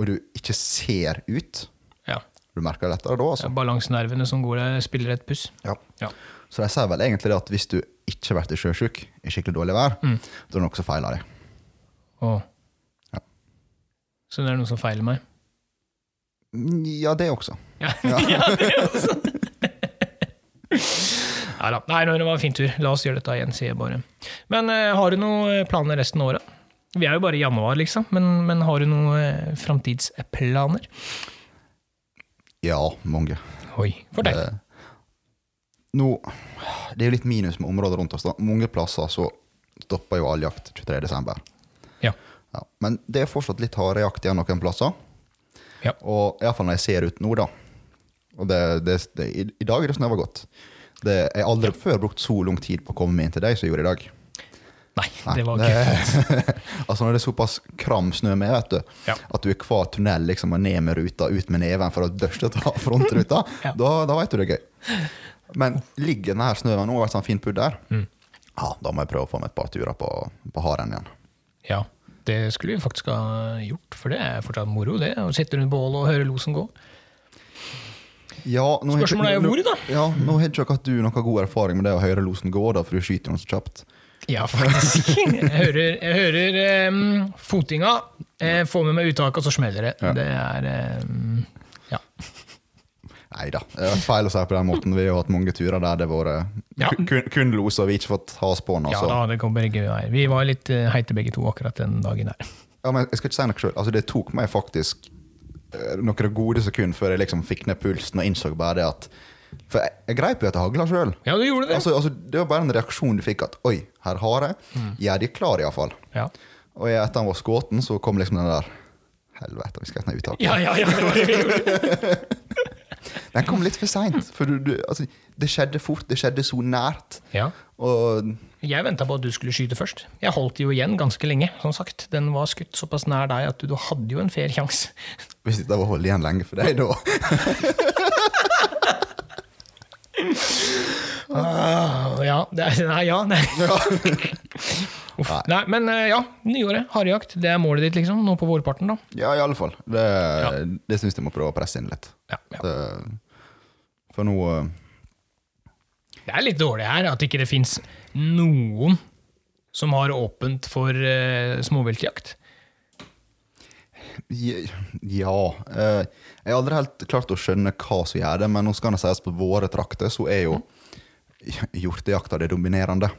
og du ikke ser ut ja. Du merker det lettere da, altså. Balansenervene som går der, spiller et puss. Ja. Ja. Så de sier vel egentlig at hvis du ikke har vært sjøsjuk i skikkelig dårlig vær, Mm. da er det noe som feiler deg. Åh. Ja. Så det er noe som feiler meg? Mm, Ja, det også. Ja, ja *laughs* det også. *laughs* Nei da. Nei, det var en fin tur. La oss gjøre dette igjen, sier jeg bare. Men uh, har du noen planer resten av året? Vi er jo bare i januar, liksom. Men, men har du noen uh, framtidsplaner? Ja, mange. Oi, fortell. Nå, det er jo litt minus med området rundt oss. da. Mange plasser så stopper jo all jakt 23.12. Ja. Ja. Men det er fortsatt litt harejakt igjen noen plasser. Ja. Og iallfall når jeg ser ut nå, da. Og det, det, det, i, I dag er det snøva godt. Det, jeg har aldri før brukt så lang tid på å komme meg inn til deg som jeg gjorde i dag. Nei, Nei, det var ikke *laughs* altså Når det er såpass kram snø med, vet du, Ja. at du i hver tunnel liksom og ned med ruta, ut med neven for å dørste ta frontruta, *laughs* Ja. da, da vet du det er gøy. Men ligger denne snøen nå og vært sånn fint pudder, Mm. ja, da må jeg prøve å få meg et par turer på, på haren igjen. Ja, det skulle vi faktisk ha gjort, for det er fortsatt moro, det. Å sitte rundt bålet og høre losen gå. Ja, Spørsmålet er jo hvor, da. Ja, Nå har ikke du noe god erfaring med det å høre losen gå, da, for du skyter noe så kjapt. Ja, faktisk. *laughs* Jeg hører, jeg hører um, fotinga, jeg får med meg uttaket, og så smeller det. Ja. Det er um, Ja. Nei da, det er feil å si på den måten. Vi har hatt mange turer der det har vært Ja. kun, kun los, og vi ikke fått has på den. ja Altså. da, det kommer ikke vei. Vi var litt eh, heite begge to akkurat den dagen der. Ja, men jeg skal ikke si noe selv. Altså, det tok meg faktisk eh, noen gode sekunder før jeg liksom fikk ned pulsen og innså bare det at For jeg, jeg greip jo etter det hagla sjøl. Ja, du gjorde det. Altså, altså, det var bare en reaksjon du fikk at oi, her har jeg. Ja, de er klar iallfall. Ja. Og jeg, etter han var skutt, så kom liksom den der Helvete, vi skal ha et uttak. ja, ja, ja, det det vi gjorde. *laughs* Den kom litt for seint. For du, du, altså, det skjedde fort, det skjedde så nært. Ja. Og Jeg venta på at du skulle skyte først. Jeg holdt jo igjen ganske lenge. som sagt. Den var skutt såpass nær deg at du, du hadde jo en fair sjanse. hvis det var å holde igjen lenge for deg, da *laughs* Ah, ja, det nei, ja, nei. *laughs* Uff. Nei, men eh, ja, nyåret. Harejakt. Det er målet ditt, liksom. Nå på vårparten, da. Ja, i alle fall. Det, det syns jeg må prøve å presse inn litt. Ja, ja. Det, for nå eh, Det er litt dårlig her at ikke det fins noen som har åpent for uh, småviltjakt. Ja eh, Jeg har aldri helt klart å skjønne hva som gjør det, men nå skal det sies på våre trakter så er jo hjortejakta det dominerende.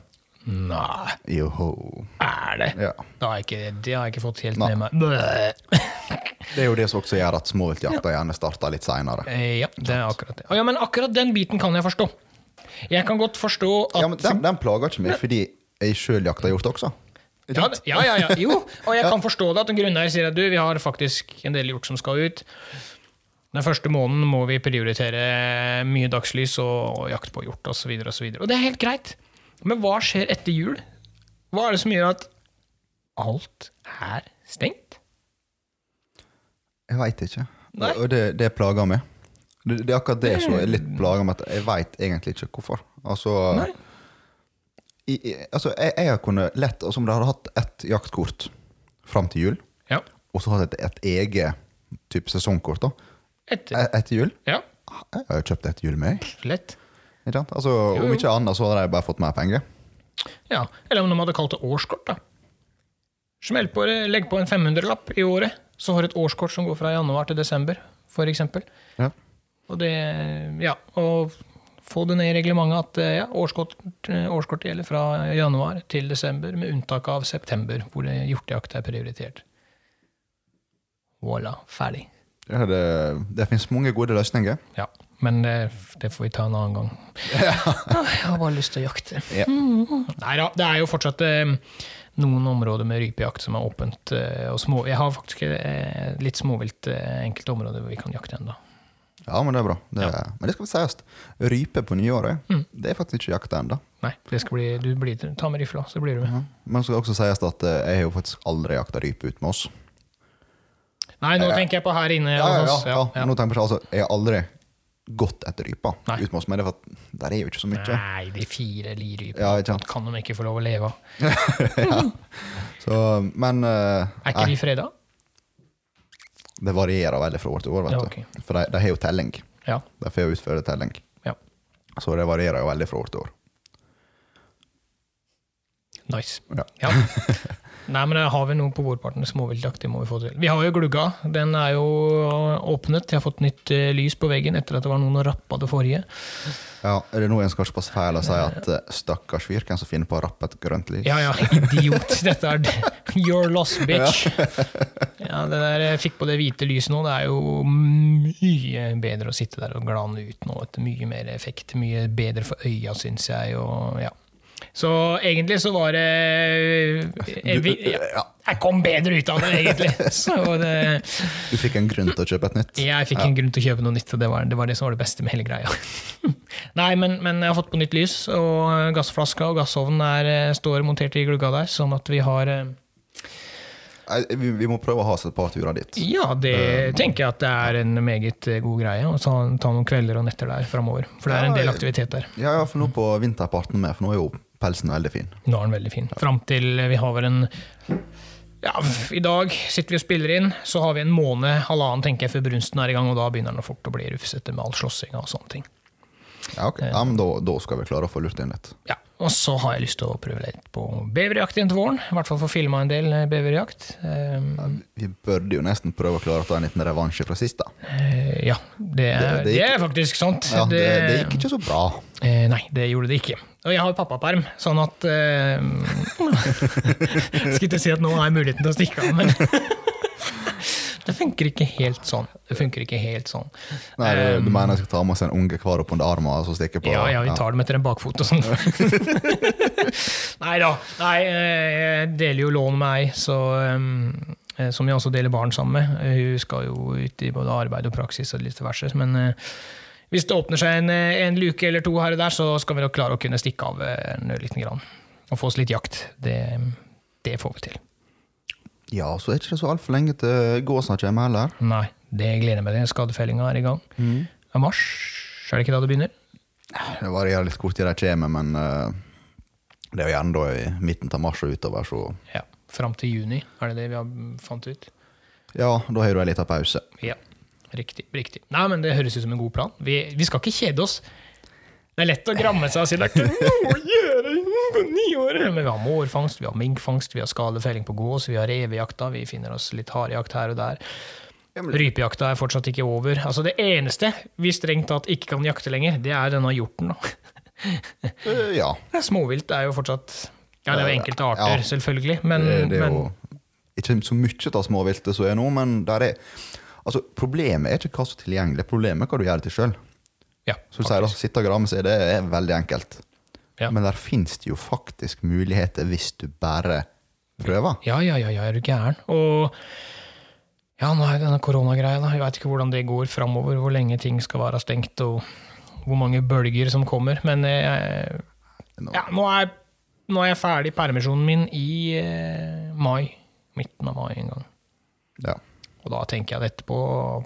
Nei, Joho. er det? Ja. Det har jeg ikke, det har jeg ikke fått helt Nei. med meg. Det er jo det som også gjør at småviltjakta gjerne starter litt seinere. Eh, Ja, det er akkurat det. Ja, men akkurat den biten kan jeg forstå. Jeg kan godt forstå at Ja, men den, den plager ikke meg, fordi jeg sjøl jakter hjort også. Ja, ja, ja, ja. Jo, og jeg *laughs* kan forstå det at en grunneier sier at du, vi har faktisk en del hjort som skal ut. Den første måneden må vi prioritere mye dagslys og, og jakt på hjort osv. Og, så videre, og det er helt greit. Men hva skjer etter jul? Hva er det som gjør at alt er stengt? Jeg veit ikke. Nei. Og det, det plager meg. Det, det er akkurat det som er litt plager meg, jeg veit egentlig ikke hvorfor. Altså, i, i, altså jeg, jeg kunne lett altså Om du hadde hatt ett jaktkort fram til jul, Ja. og så hatt et, et eget type sesongkort da, Etter. etter jul Ja, Jeg har jo kjøpt et jul med. lett. Ikke sant? Altså, Jo, jo. om ikke annet så hadde jeg bare fått mer penger. Ja, Eller om de hadde kalt det årskort, da. Smell på Legg på en 500-lapp i året, så har et årskort som går fra januar til desember, eksempel. Ja. Og det Ja, og få det ned i reglementet at eh, ja, årskort, årskortet gjelder fra januar til desember, med unntak av september, hvor hjortejakt er prioritert. Voilà, ferdig. Ja, det, det finnes mange gode løsninger. Ja. Men det, det får vi ta en annen gang. *laughs* Ja. Jeg har bare lyst til å jakte. Ja. *laughs* Nei da, det er jo fortsatt eh, noen områder med rypejakt som er åpent. eh, og små, Jeg har faktisk eh, litt småvilt eh, enkelte områder hvor vi kan jakte ennå. Ja, men det er bra. Det er, Men det skal vi sies. Rype på nyåret, det er faktisk ikke jakta ennå. Nei, bli, du blir, ta med rifla, så blir du med. Men det skal også sies at jeg har jo faktisk aldri jakta rype ute med oss. Nei, nå tenker jeg på her inne. Ja, ja, ja, ja. Ja, ja. Nå tenker jeg, på- altså, jeg har aldri gått etter rypa Nei. ut med oss, det for der er jo ikke så mye. Nei, de fire lirypene Ja, kan de ikke få lov å leve av. *laughs* Så, men uh, Er ikke de freda? det varierer veldig fra år til år. Vet Ja, du. For de, de har jo telling. Ja. De får jo utføre telling. ja. Så det varierer jo veldig fra år til år. Nice. Ja. *laughs* Nei, men da har vi noe på vårparten. Småviltjakt, det må vi få til. Vi har jo glugga. Den er jo åpnet. Jeg har fått nytt eh, lys på veggen etter at det var noen og rappa det forrige. Ja, er det nå en skal ikke passe feil å si at eh, stakkars fyr, hvem som finner på å rappe et grønt lys? Ja, ja, idiot. *laughs* Dette er. Your loss, bitch. Ja, det der jeg fikk på det hvite lyset nå, det er jo mye bedre å sitte der og glane ut nå. Mye mer effekt. Mye bedre for øya, syns jeg. Og, ja. Så egentlig så var det jeg, jeg, ja. jeg kom bedre ut av det, egentlig. *laughs* Så det, Du fikk en grunn til å kjøpe et nytt? jeg fikk en grunn til å kjøpe noe nytt, og det var det, var det som var det beste med hele greia. *laughs* Nei, men, men jeg har fått på nytt lys, og gassflaska og gassovnen er, eh, står montert i glugga der, sånn at vi har eh, Vi, må prøve å ha oss et par turer dit. Ja, det tenker jeg at det er en meget eh, god greie å ta, ta noen kvelder og netter der framover. For det er en del aktivitet der. Ja, ja, for nå på vinterparten med, for nå er jo pelsen veldig fin. Nå er den veldig fin. Fram til vi har vel en ja, I dag sitter vi og spiller inn, så har vi en måned, halvannen tenker jeg, før brunsten er i gang, og da begynner den fort å bli rufsete med all slåssinga og sånne ting. Ja, ok. ja men da, da skal vi klare å få lurt inn litt. Ja, Og så har jeg lyst til å prøve litt på beverjakt igjen til våren. I hvert fall få filma en del eh, beverjakt. Um, Vi burde jo nesten prøve å klare å ta en liten revansje fra sist, da. eh, ja, det er, Det- det det, er faktisk sant. Ja, det, det gikk ikke så bra. Eh, nei, det gjorde det ikke. Og jeg har jo pappaperm, sånn at uh, *laughs* Skulle ikke si at nå har jeg muligheten til å stikke av, men *laughs* Det funker ikke helt sånn. Det funker ikke helt sånn. Nei, du, du mener jeg skal ta med oss en unge kvar opp under armen og så stikke på? Ja, ja, vi tar dem etter en bakfot og sånn. *laughs* Nei da. Nei, eh, jeg deler jo lån med ei, så, eh, som jeg også deler barn sammen med. Hun skal jo ut i både arbeid og praksis og litt diverse. Men uh, hvis det åpner seg en, eh, en luke eller to her og der, så skal vi nok klare å kunne stikke av en liten grann. Og få oss litt jakt. Det, det får vi til. Ja, så er det ikke så altfor lenge til gåsa kommer heller. Nei, det gleder jeg meg til. Skadefellinga er i gang. Mm. Er mars, er det ikke da det begynner? Det varierer litt hvor tid de kommer, men uh, det er jo gjerne da i midten av mars og utover, så Ja, Fram til juni, er det det vi har fant ut? ja, da har du ei lita pause. Ja, riktig. riktig. Nei, men Det høres ut som en god plan. Vi, vi skal ikke kjede oss. Det er lett å gramme seg og si det er ikke noe å gjøre på nyåret. Men vi har mårfangst, vi har minkfangst, vi har skadefelling på gås, vi har revejakta, vi finner oss litt harejakt her og der. Rypejakta er fortsatt ikke over. Altså Det eneste vi strengt tatt ikke kan jakte lenger, det er denne hjorten. Eh, ja. Småvilt er jo fortsatt Ja, det er jo enkelte arter, Ja. selvfølgelig, men, Det, det er men ikke så mye av småviltet som er nå, men der er Altså, problemet er ikke hva som er tilgjengelig, problemet er hva du gjør det til sjøl. Ja, Så du sier da, sitte og gramme seg, det er veldig enkelt. Ja. Men der fins det jo faktisk muligheter hvis du bare prøver. Ja, ja, ja, ja, er du gæren? Og ja, nå er denne koronagreia, da. Jeg veit ikke hvordan det går framover, hvor lenge ting skal være stengt, og hvor mange bølger som kommer. Men jeg, Nå- ja, nå, er, nå er jeg ferdig permisjonen min i eh, mai. Midten av mai en gang. Ja. Og da tenker jeg at etterpå,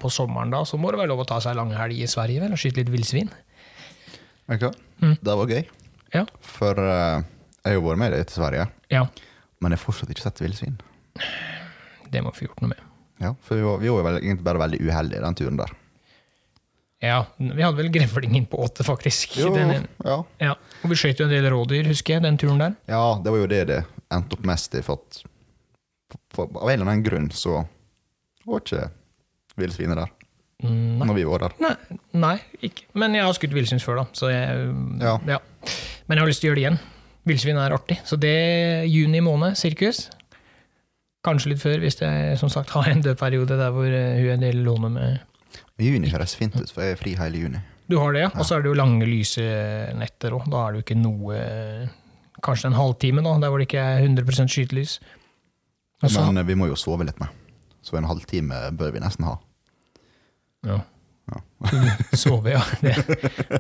på sommeren, da, så må det være lov å ta seg langhelg i Sverige, vel, og skyte litt villsvin. Ok, Mm. Det var gøy. Ja. For uh, jeg har jo vært med deg til Sverige, ja, men jeg har fortsatt ikke sett villsvin. det må vi få gjort noe med. Ja, for vi var, vi var vel- egentlig bare veldig uheldige den turen der. Ja, vi hadde vel grevlingen på åtte, faktisk. Jo, Den, ja. ja. Og vi skjøt jo en del rådyr, husker jeg, den turen der. ja, det var jo det det endte opp mest i, for at på- på- av en eller annen grunn så var ikke villsvinet der Mm, Nei. når vi var der. Nei, nei, ikke. Men jeg har skutt villsvin før, da. Så jeg, Ja. Men jeg har lyst til å gjøre det igjen. Villsvin er artig. Så det er juni måned, sirkus. Kanskje litt før, hvis jeg som sagt har en dødperiode der hvor eh, hun er del låner med Juni høres fint ut, for jeg er fri hele juni. Du har det, ja. Og så er det jo lange, lyse netter òg. Da er det jo ikke noe Kanskje en halvtime, da, der hvor det ikke er 100 skytelys. Og Men eh, vi må jo sove litt med. Så en halvtime bør vi nesten ha. Ja. Sove, *laughs* ja. Det,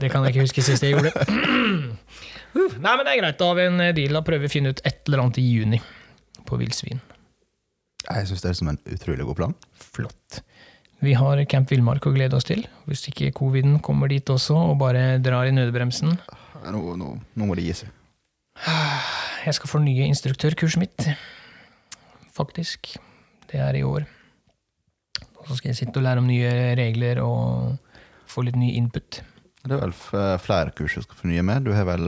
det kan jeg ikke huske sist jeg gjorde. *clears throat* Nei, men det er greit. Da har vi en deal. Da prøver vi å finne ut et eller annet i juni på villsvin. Jeg syns det er som en utrolig god plan. Flott. Vi har Camp Villmark å glede oss til. Hvis ikke coviden kommer dit også og bare drar i nødbremsen. Nå, nå, nå må det gi seg. *sighs* Jeg skal fornye instruktørkurset mitt, faktisk. Det er i år. Så skal jeg sitte og lære om nye regler og få litt ny input. Det er vel flere kurs du skal fornye med. Du har vel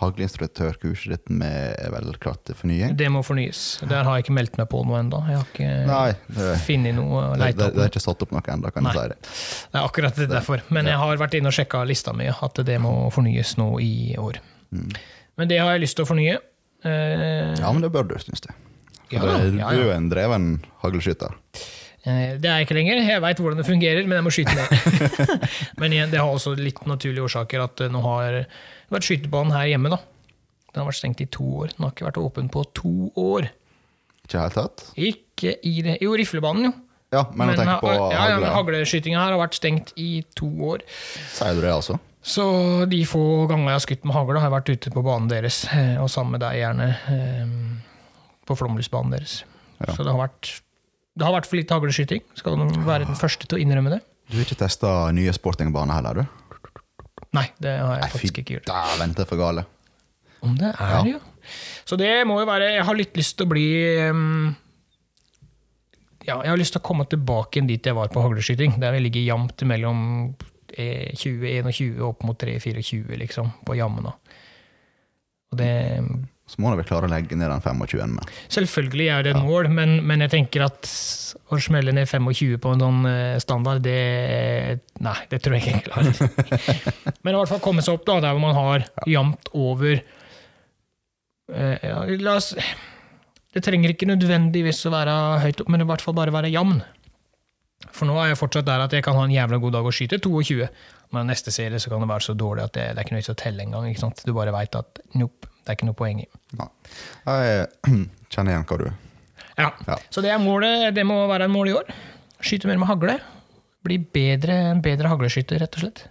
hagleinstruktørkurset ditt med er vel klart til fornying? Det må fornyes. Der har jeg ikke meldt meg på noe ennå. Jeg har ikke Nei, det, funnet noe å det, opp. det er ikke satt opp noe ennå, kan Nei. jeg si det. Det er akkurat det derfor. Men jeg har vært inne og sjekka lista mi, at det må fornyes nå i år. Mm. Men det har jeg lyst til å fornye. Eh, Ja, men det bør du, syns jeg. Ja, det, ja, du er jo en dreven haglskytter. Eh, Det er jeg ikke lenger. Jeg veit hvordan det fungerer, men jeg må skyte mer. *laughs* men igjen, det har også litt naturlige årsaker at eh, nå har det vært skytebanen her hjemme. da. Den har vært stengt i to år. Den har ikke vært åpen på to år. Ikke helt tatt? Ikke i det Jo, riflebanen, jo. Ja, men, men tenk på ja, ja, hagleskytinga her har vært stengt i to år. Sier du det, altså? Så de få gangene jeg har skutt med hagle, har jeg vært ute på banen deres, eh, og sammen med deg gjerne på flomlysbanen deres. Ja. Så det har vært det har vært for lite hagleskyting. Skal du være den første til å innrømme det? Du har ikke testa nye sportingbaner heller, du? Nei, det har jeg Nei, faktisk ikke gjort. dæven, det er for gale. Om det er Ja. jo. Så det må jo være Jeg har litt lyst til å bli um, Ja, jeg har lyst til å komme tilbake igjen dit jeg var på hagleskyting. Der jeg ligger jamt mellom eh, 20-21 opp mot 3-24, liksom, på jammene. Og det Så må du vel klare å legge ned den 25-en med. Selvfølgelig er det et mål, men, men jeg tenker at å smelle ned 25 på en sånn eh, standard, det Nei, det tror jeg ikke jeg klarer. *laughs* men i hvert fall komme seg opp da, der hvor man har jevnt over eh, ja, La oss Det trenger ikke nødvendigvis å være høyt opp, men i hvert fall bare være jevn. For nå er jeg fortsatt der at jeg kan ha en jævla god dag og skyte 22, men neste serie så kan det være så dårlig at det, det er ikke noe vits å telle engang. Du bare veit at nope, det er ikke noe poeng i. Nei. Jeg *clears throat* kjenner igjen hva du Ja. Ja. Så det målet, det må være en mål i år. Skyte mer med hagle. Bli bedre, en bedre hagleskytter, rett og slett.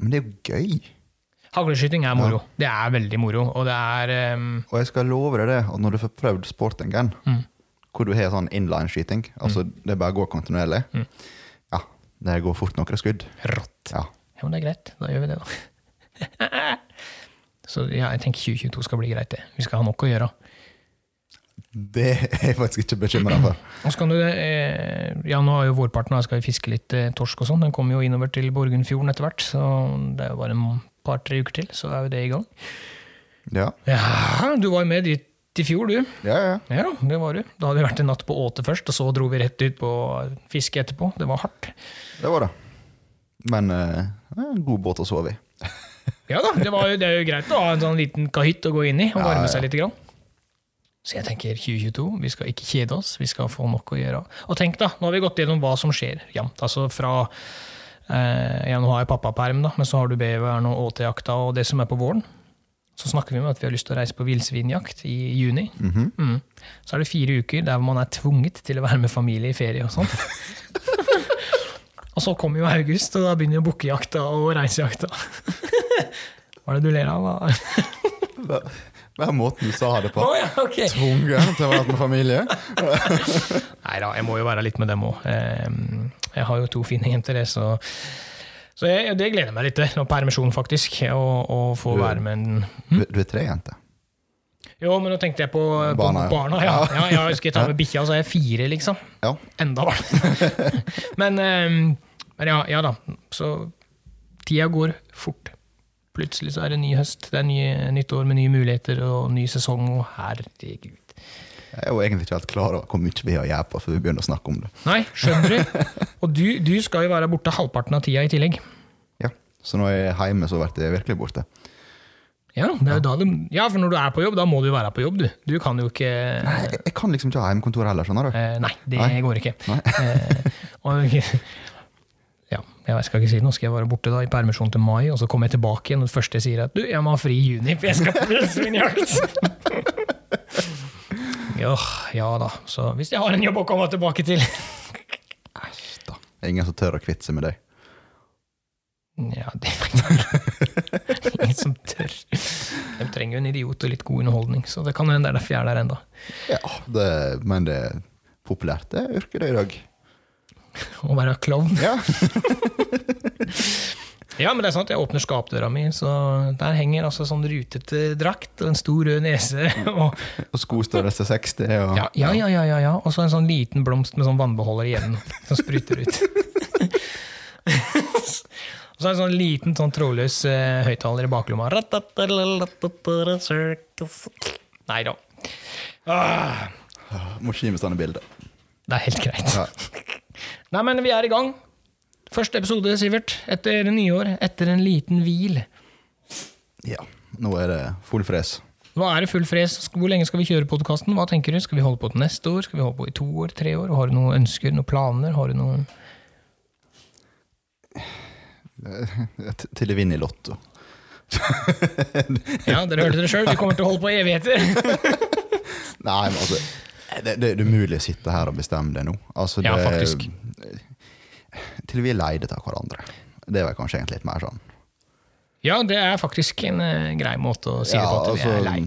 Men det er jo gøy. Hagleskyting er moro. Det er veldig moro. Og det er um... Og jeg skal love deg det, at når du får prøvd sportingen, Mm. hvor du har sånn inline-skyting, altså det bare går kontinuerlig, Mm. ja, det går fort noen skudd. rått. Ja. Ja, men det er greit. Da gjør vi det, da. *laughs* Så ja, jeg tenker 2022 skal bli greit, det. Vi skal ha nok å gjøre. Det er jeg faktisk ikke bekymra for. Og så kan du, eh, ja, nå har jo vårparten, skal vi fiske litt eh, torsk og sånn. Den kommer jo innover til Borgundfjorden etter hvert, så det er jo bare en par-tre uker til, så er jo det i gang. Ja, Ja, du var jo med dit i fjor, du. ja, ja. Ja, det var du. Da hadde vi vært en natt på Åte først, og så dro vi rett ut på fiske etterpå. Det var hardt. Det var det. Men eh, en god båt å sove i. *laughs* Ja da, det, var det er jo greit å ha en sånn liten kahytt å gå inn i og varme seg litt. Grann. Så jeg tenker 2022, vi skal ikke kjede oss, vi skal få nok å gjøre. Og tenk da, nå har vi gått gjennom hva som skjer jevnt. Altså fra eh, Ja, nå har jeg pappaperm, da, men så har du beveren og åtejakta og det som er på våren. Så snakker vi om at vi har lyst til å reise på villsvinjakt i juni. Mhm. Mm. Så er det fire uker der man er tvunget til å være med familie i ferie og sånn. *laughs* og så kommer jo august, og da begynner jo bukkejakta og reisejakta. Hva er det du ler av? Hva? Det er måten du sa det på. Oh, ja, ok! Tvungen til å være med familie. Nei da, jeg må jo være litt med dem òg. Jeg har jo to fine jenter, så så jeg, det gleder jeg meg litt til. Permisjon, faktisk. Å få være med en Du, du er tre jenter. Jo, men nå tenkte jeg på på Barna, barna. ja. ja. ja, jeg skal ta med bikkja, så er jeg fire, liksom. Ja. Enda barn. *laughs* men, men ja, ja da. Så tida går fort. Plutselig så er det ny høst, det er nye, nytt år med nye muligheter og ny sesong, og herregud. Jeg er jo egentlig ikke helt klar over hvor mye vi har på før vi begynner å snakke om det. Nei, skjønner du? Og du, du skal jo være borte halvparten av tida i tillegg. Ja. Så når jeg er hjemme, så blir jeg virkelig borte. Ja, det, ja, for når du er på jobb, da må du jo være på jobb, du. Du kan jo ikke Nei, jeg, jeg kan liksom ikke ha hjemmekontor heller, skjønner du. Eh, nei, det Nei. går ikke. Nei. Eh, og, ja. Jeg skal ikke si nå skal jeg være borte da i permisjon til mai, og så kommer jeg tilbake igjen, og det første jeg sier er at du, jeg må ha fri i juni, for jeg skal på villsvinjakt. *laughs* ja, ja da. Så hvis jeg har en jobb å komme tilbake til Æsj, da. Ingen som tør å kvitte seg med deg. Ja, det er ingen som tør. De trenger jo en idiot og litt god underholdning, så det kan hende det er derfor jeg er der ennå. Ja, det, men det er populært, det yrket det i dag. *laughs* Å være klovn. Ja. *laughs* Ja, men det er sant, jeg åpner skapdøra mi, så der henger altså sånn rutete drakt og en stor rød nese. *laughs* Og, Og skostørrelse 60. Og, ja, ja, ja, ja, ja, ja. Og så en sånn liten blomst med sånn vannbeholder igjen, som spruter ut. Og så en sånn liten sånn trådløs eh, høyttaler i baklomma. Nei da. Ah, Må meg sånne bilder. det er helt greit. Ja. Nei, men vi er i gang. Første episode, Sivert. Etter nyår. Etter en liten hvil. ja. Nå er det full fres. Nå er det full fres. Hvor lenge skal vi kjøre podkasten? Hva tenker du? Skal vi holde på til neste år? Skal vi holde på i to år? Tre år? Har du noen ønsker? Noen planer? Har du noen *laughs* Til jeg vinner i Lotto. *laughs* Ja, dere hørte det sjøl. Vi kommer til å holde på i evigheter. *laughs* Nei, men altså det, det, det er umulig å sitte her og bestemme det nå. Altså, Ja, faktisk. Til vi er leide av hverandre. Det var kanskje egentlig litt mer sånn. Ja, det er faktisk en uh, grei måte å si det på, at vi er lei.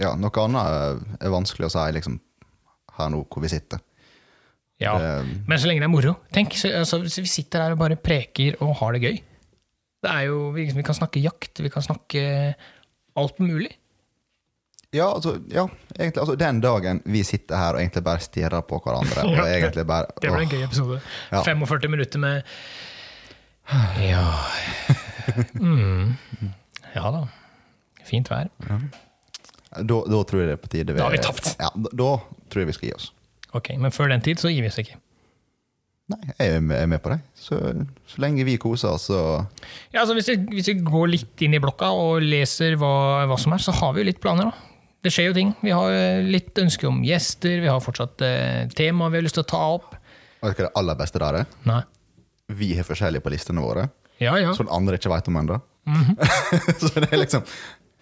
Ja, noe annet er- er vanskelig å si liksom, her nå hvor vi sitter. Ja. Det- Men så lenge det er moro. Tenk, så, altså, hvis vi sitter her og bare preker og har det gøy. Det er jo, vi, vi kan snakke jakt, vi kan snakke alt mulig. Ja, altså, ja, egentlig, altså den dagen vi sitter her og egentlig bare stirrer på hverandre *laughs* Ja, det- bare Det ble en gøy episode. Ja. 45 minutter med *sighs* Ja mm. Ja da. Fint vær. da, da tror jeg det er på tide Da har vi tapt. Ja, da, da tror jeg vi skal gi oss. Ok, Men før den tid så gir vi oss ikke. Nei, jeg er med på det. Så, så lenge vi koser oss, så Ja, altså hvis vi, hvis vi går litt inn i blokka og leser hva, hva som er, så har vi jo litt planer. da. Det skjer jo ting. Vi har eh, litt ønske om gjester, vi har fortsatt eh, tema vi har lyst til å ta opp. Du hva det aller beste der er? Nei. Vi er forskjellige på listene våre, Ja, ja. som andre ikke vet om ennå. Mhm. *laughs* så det er liksom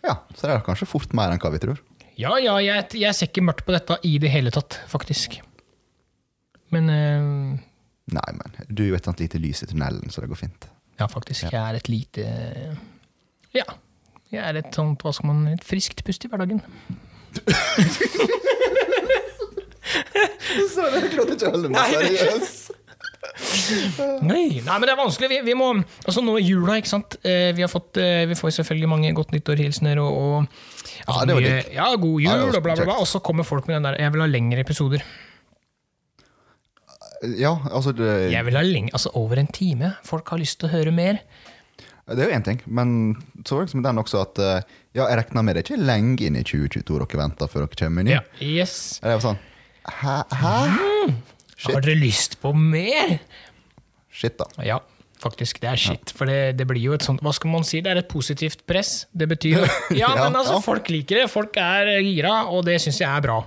Ja, så det er kanskje fort mer enn hva vi tror. Ja, ja, jeg, jeg ser ikke mørkt på dette i det hele tatt, faktisk. Men eh, Nei, men du er et sånt lite lys i tunnelen, så det går fint. ja, faktisk. Jeg er et lite Ja. Jeg er et sånt, hva skal man, et friskt pust i hverdagen. Så det er klart ikke meg seriøs. Nei, nei, men det er vanskelig. Vi, vi må, altså nå i jula, ikke sant. Eh, Vi, har fått, eh, vi får selvfølgelig mange godt nyttår-hilsener og, og altså, Ja, det var mye- Ja, god jul ja, og bla, bla, bla. Og så kommer folk med den der 'jeg vil ha lengre episoder'. Ja, altså det, Jeg vil ha lenge, altså Over en time. Folk har lyst til å høre mer. Det er jo én ting, men så liksom den også at eh, Ja, jeg regna med det ikke lenge inn i 2022 dere venter før dere kommer med ny. Ja, yes. Det var sånn Hæ? Hæ? Shit. Har dere lyst på mer? Shit, da. Ja, faktisk. Det er shit. For det, det blir jo et sånt Hva skal man si? Det er et positivt press. Det betyr *laughs* Ja, Ja, men altså, ja. folk liker det. Folk er gira, og det syns jeg er bra.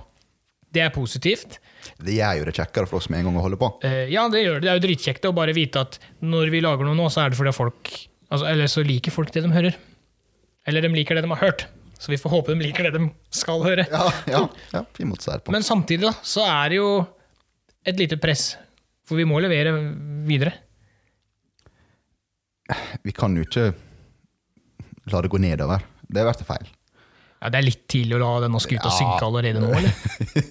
Det er positivt. Det gjør jo det kjekkere for oss med en gang å holde på. Eh, ja, det gjør det. Det er jo dritkjekt å bare vite at når vi lager noe nå, så er det fordi folk altså, Eller så liker folk det de hører. Eller de liker det de har hørt. Så vi får håpe de liker det de skal høre. Ja, ja, ja vi det på. Men samtidig da, så er det jo et lite press. For vi må levere videre. Vi kan jo ikke la det gå nedover. Det blir feil. Ja, Det er litt tidlig å la denne skuta Ja. synke allerede nå, eller?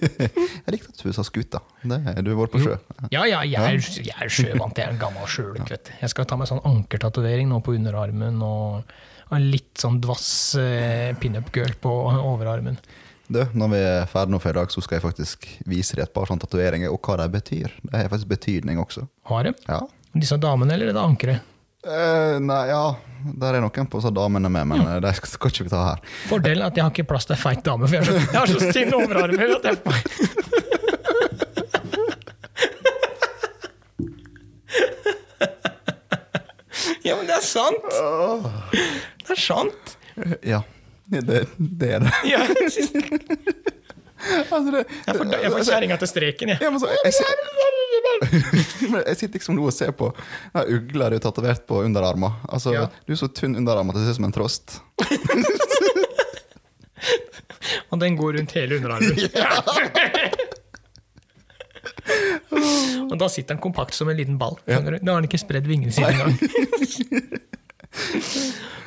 *laughs* Jeg likte at du sa skuta. Det, du har vært på sjø. Ja, ja, jeg er, jeg er sjøvant. Jeg er en gammel sjøluk, vet du. Jeg skal ta meg sånn ankertatovering nå på underarmen og, og litt sånn dvass eh, pinup-girl på overarmen. Du, når vi er ferdig nå for i dag, så skal jeg faktisk vise deg et par sånne tatoveringer, og hva de betyr. Det har faktisk betydning også. Har de? Ja. Disse damene, eller er det ankeret? Eh, nei, ja, der er noen på så damene med, men mm. de skal, skal ikke vi ta her. Fordelen er at jeg har ikke plass til ei feit dame, for jeg har så, tynne overarmer. At jeg... Ja, men det er sant! Det er sant! Ja, det, det er det. Ja, Altså, det jeg får, jeg får kjerringa til streken, jeg. ja, men så, jeg, jeg *laughs* jeg sitter liksom nå og ser på den ugla du har tatovert på underarmen. Altså, Ja. Du er så tynn underarm at det ser ut som en trost. *laughs* Og den går rundt hele underarmen. *laughs* og da sitter den kompakt som en liten ball. Ja. du? Da har den ikke spredd vingene sine engang.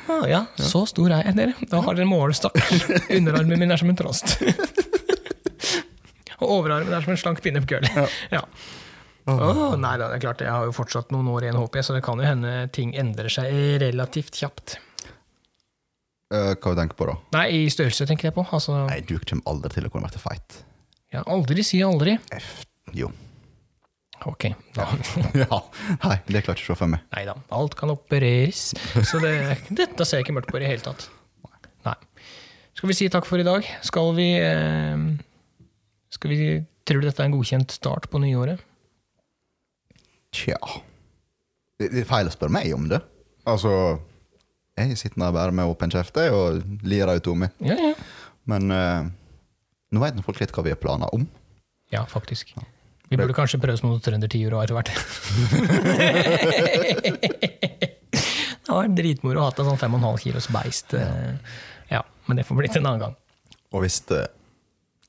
Ah, ja, så stor er jeg, dere. Da har dere målestokk. Underarmen min er som en trost. Og overarmen er som en slank pinne på Ja. Ja. Åh, nei da, det er klart, jeg har jo fortsatt noen år igjen, håper jeg, så det kan jo hende ting endrer seg relativt kjapt. Uh, hva tenker du på, da? Nei, i størrelse tenker jeg på. Altså, Nei, du kommer aldri til å kunne til feit. ja, aldri si aldri. F jo. Ok, da. ja. *laughs* Nei, det klarte jeg ikke å se for meg. Nei da, alt kan opereres. Så det, dette ser jeg ikke mørkt på i det hele tatt. Nei. Skal vi si takk for i dag? Skal vi, eh, skal vi Tror du dette er en godkjent start på nyåret? Tja Det det er feil å spørre meg om det. Altså Jeg sitter nå bare med åpen kjeft og lirer ut om meg. Ja, ja. Men uh, nå vet folk litt hva vi har planer om. Ja, faktisk. Vi burde kanskje prøve oss noen trøndertiur og etter hvert. *laughs* det var dritmoro å ha hatt en sånn 5,5 kilos beist. Ja. Ja, men det får bli til en annen gang. Og hvis, det,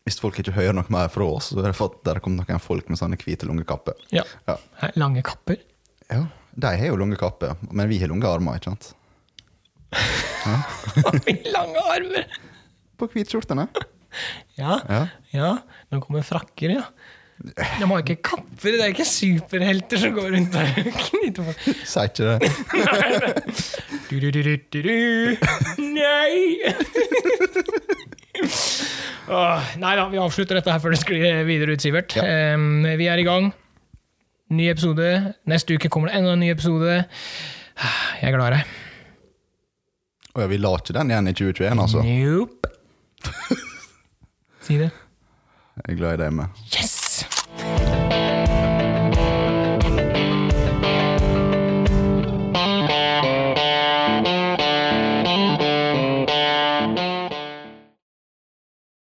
hvis folk ikke hører noe mer fra oss, så er det for at der kommer noen folk med sånne hvite lungekapper. Ja. Ja. Lange kapper. ja. De har jo lungekapper, men vi har lange armer, ikke sant? *laughs* Lange armer! På hvitskjortene. *laughs* Ja. Ja. Ja, nå kommer frakker, ja. De har ikke kapper, det er ikke superhelter som går rundt der og *laughs* knyter på Sier ikke det. du, du, du, du, du. Nei! Åh, nei da, vi avslutter dette her før det sklir videre ut, Sivert. Ja. Um, vi er i gang. Ny episode. Neste uke kommer det enda en ny episode. Jeg er glad i deg. Å ja, vi la ikke den igjen i 2021, altså. Nope. *laughs* Si det. Jeg er glad i deg med. Yes!